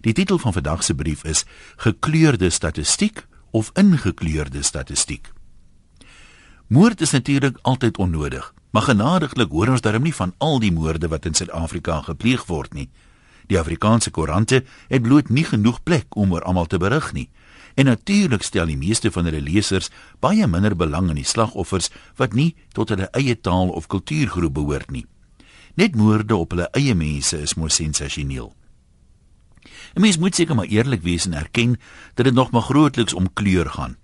Die titel van vandag se brief is Gekleurde statistiek of ingekleurde statistiek. Moord is natuurlik altyd onnodig, maar genadiglik hoor ons darm nie van al die moorde wat in Suid-Afrika gepleeg word nie. Die Afrikaanse koerante het bloot nie genoeg plek om oor almal te berig nie. En natuurlik stel die meeste van hulle lesers baie minder belang in die slagoffers wat nie tot hulle eie taal of kultuurgroep behoort nie. Net moorde op hulle eie mense is mos sensasioneel. 'n Mens moet seker maar eerlik wees en erken dat dit nog maar grootliks om kleur gaan.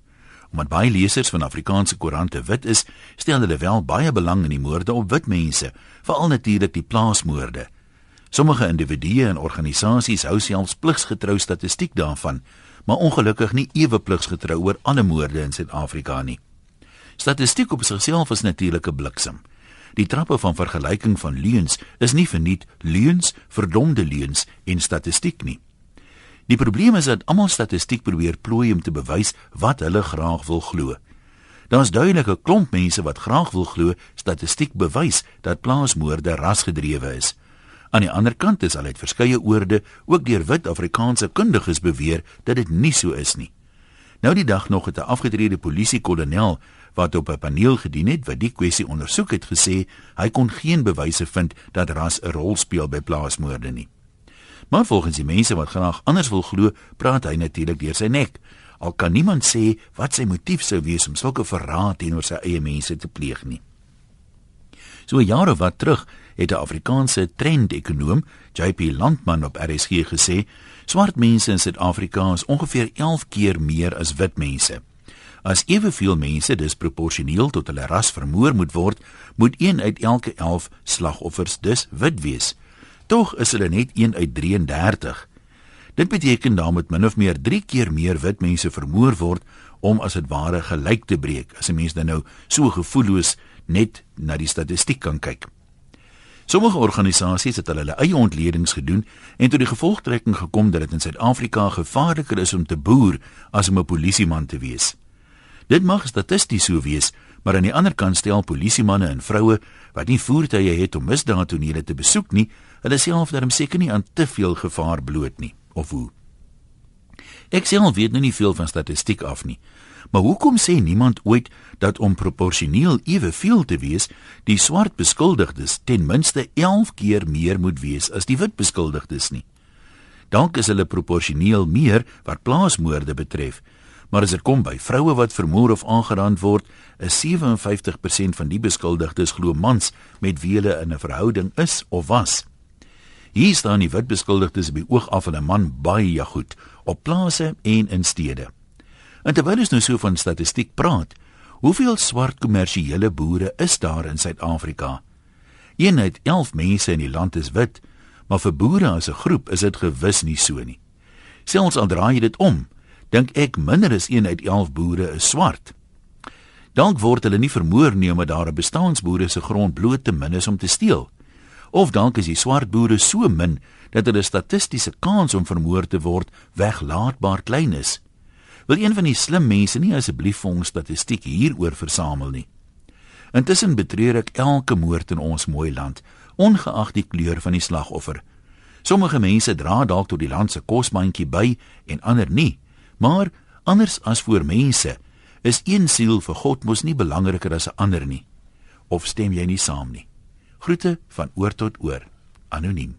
Omdat baie lesers van Afrikaanse koerante wit is, stel hulle wel baie belang in die moorde op wit mense, veral natuurlik die plaasmoorde. Sommige individue en organisasies hou selfs pligsgetrou statistiek daarvan, maar ongelukkig nie ewe pligsgetrou oor alle moorde in Suid-Afrika nie. Statistiek op sigself is natuurlik 'n bliksem. Die trappe van vergelyking van leuns is nie verniet leuns, verdomde leuns en statistiek nie. Die probleem is dat almal statistiek probeer plooi om te bewys wat hulle graag wil glo. Daar's duidelik 'n klomp mense wat graag wil glo statistiek bewys dat plaasmoorde rasgedrewe is. Aan die ander kant is al uit verskeie oorde, ook deur wit Afrikaanse kundiges beweer dat dit nie so is nie. Nou die dag nog het 'n afgetrede polisiekolonel wat op 'n paneel gedien het wat die kwessie ondersoek het gesê hy kon geen bewyse vind dat ras 'n rol speel by plaasmoorde nie. Maar volgens die mense wat graag anders wil glo, praat hy natuurlik deur sy nek. Al kan niemand sê wat sy motief sou wees om sulke verraad teenoor sy eie mense te pleeg nie. So jare wat terug het 'n Afrikaanse trendekonoom, JP Landman op RSG gesê, swart mense in Suid-Afrika is ongeveer 11 keer meer as wit mense. As eweveel mense disproporsioneel tot hulle ras vermoor moet word, moet een uit elke 11 slagoffers dus wit wees. Tog is hulle net 1 uit 33. Dit beteken dan moet min of meer 3 keer meer wit mense vermoor word om as dit ware gelyk te breek. As 'n mens dan nou so gevoelloos net na die statistiek kan kyk. Sommige organisasies het hulle eie ontledings gedoen en tot die gevolgtrekking gekom dat dit in Suid-Afrika gevaarliker is om te boer as om 'n polisieman te wees. Dit mag statisties so wees, maar aan die ander kant stel polisiemanne en vroue wat nie voertuie het om misdaadtonele te besoek nie, hulle self darm seker nie aan te veel gevaar bloot nie of hoe. Ek self weet nou nie veel van statistiek af nie. Maar hoekom sê niemand ooit dat om proporsioneel eweveel te wees, die swart beskuldigdes ten minste 11 keer meer moet wees as die wit beskuldigdes nie? Dank is hulle proporsioneel meer wat plaasmoorde betref, maar as dit kom by vroue wat vermoor of aangerand word, is 57% van die beskuldigdes glo mans met wie hulle in 'n verhouding is of was. Hier staan die wit beskuldigdes by oog af van 'n man baie goed op plase en in stede. En terwyl ons nou so van statistiek praat, hoeveel swart kommersiële boere is daar in Suid-Afrika? Een uit 11 mense in die land is wit, maar vir boere as 'n groep is dit gewis nie so nie. Selfs al draai jy dit om, dink ek minder as 1 uit 11 boere is swart. Dank word hulle nie vermoor nie omdat daar 'n bestaansboere se grond bloot te min is om te steel of dalk is die swart boere so min dat hulle statistiese kans om vermoor te word weglaatbaar klein is. Wil een van die slim mense nie asseblief vir ons statistiek hieroor versamel nie? Intussen betreur ek elke moord in ons mooi land, ongeag die kleur van die slagoffer. Sommige mense dra dalk tot die land se kosmandjie by en ander nie, maar anders as voor mense is een siel vir God mos nie belangriker as 'n ander nie. Of stem jy nie saam nie? Groete van oor tot oor. Anoniem.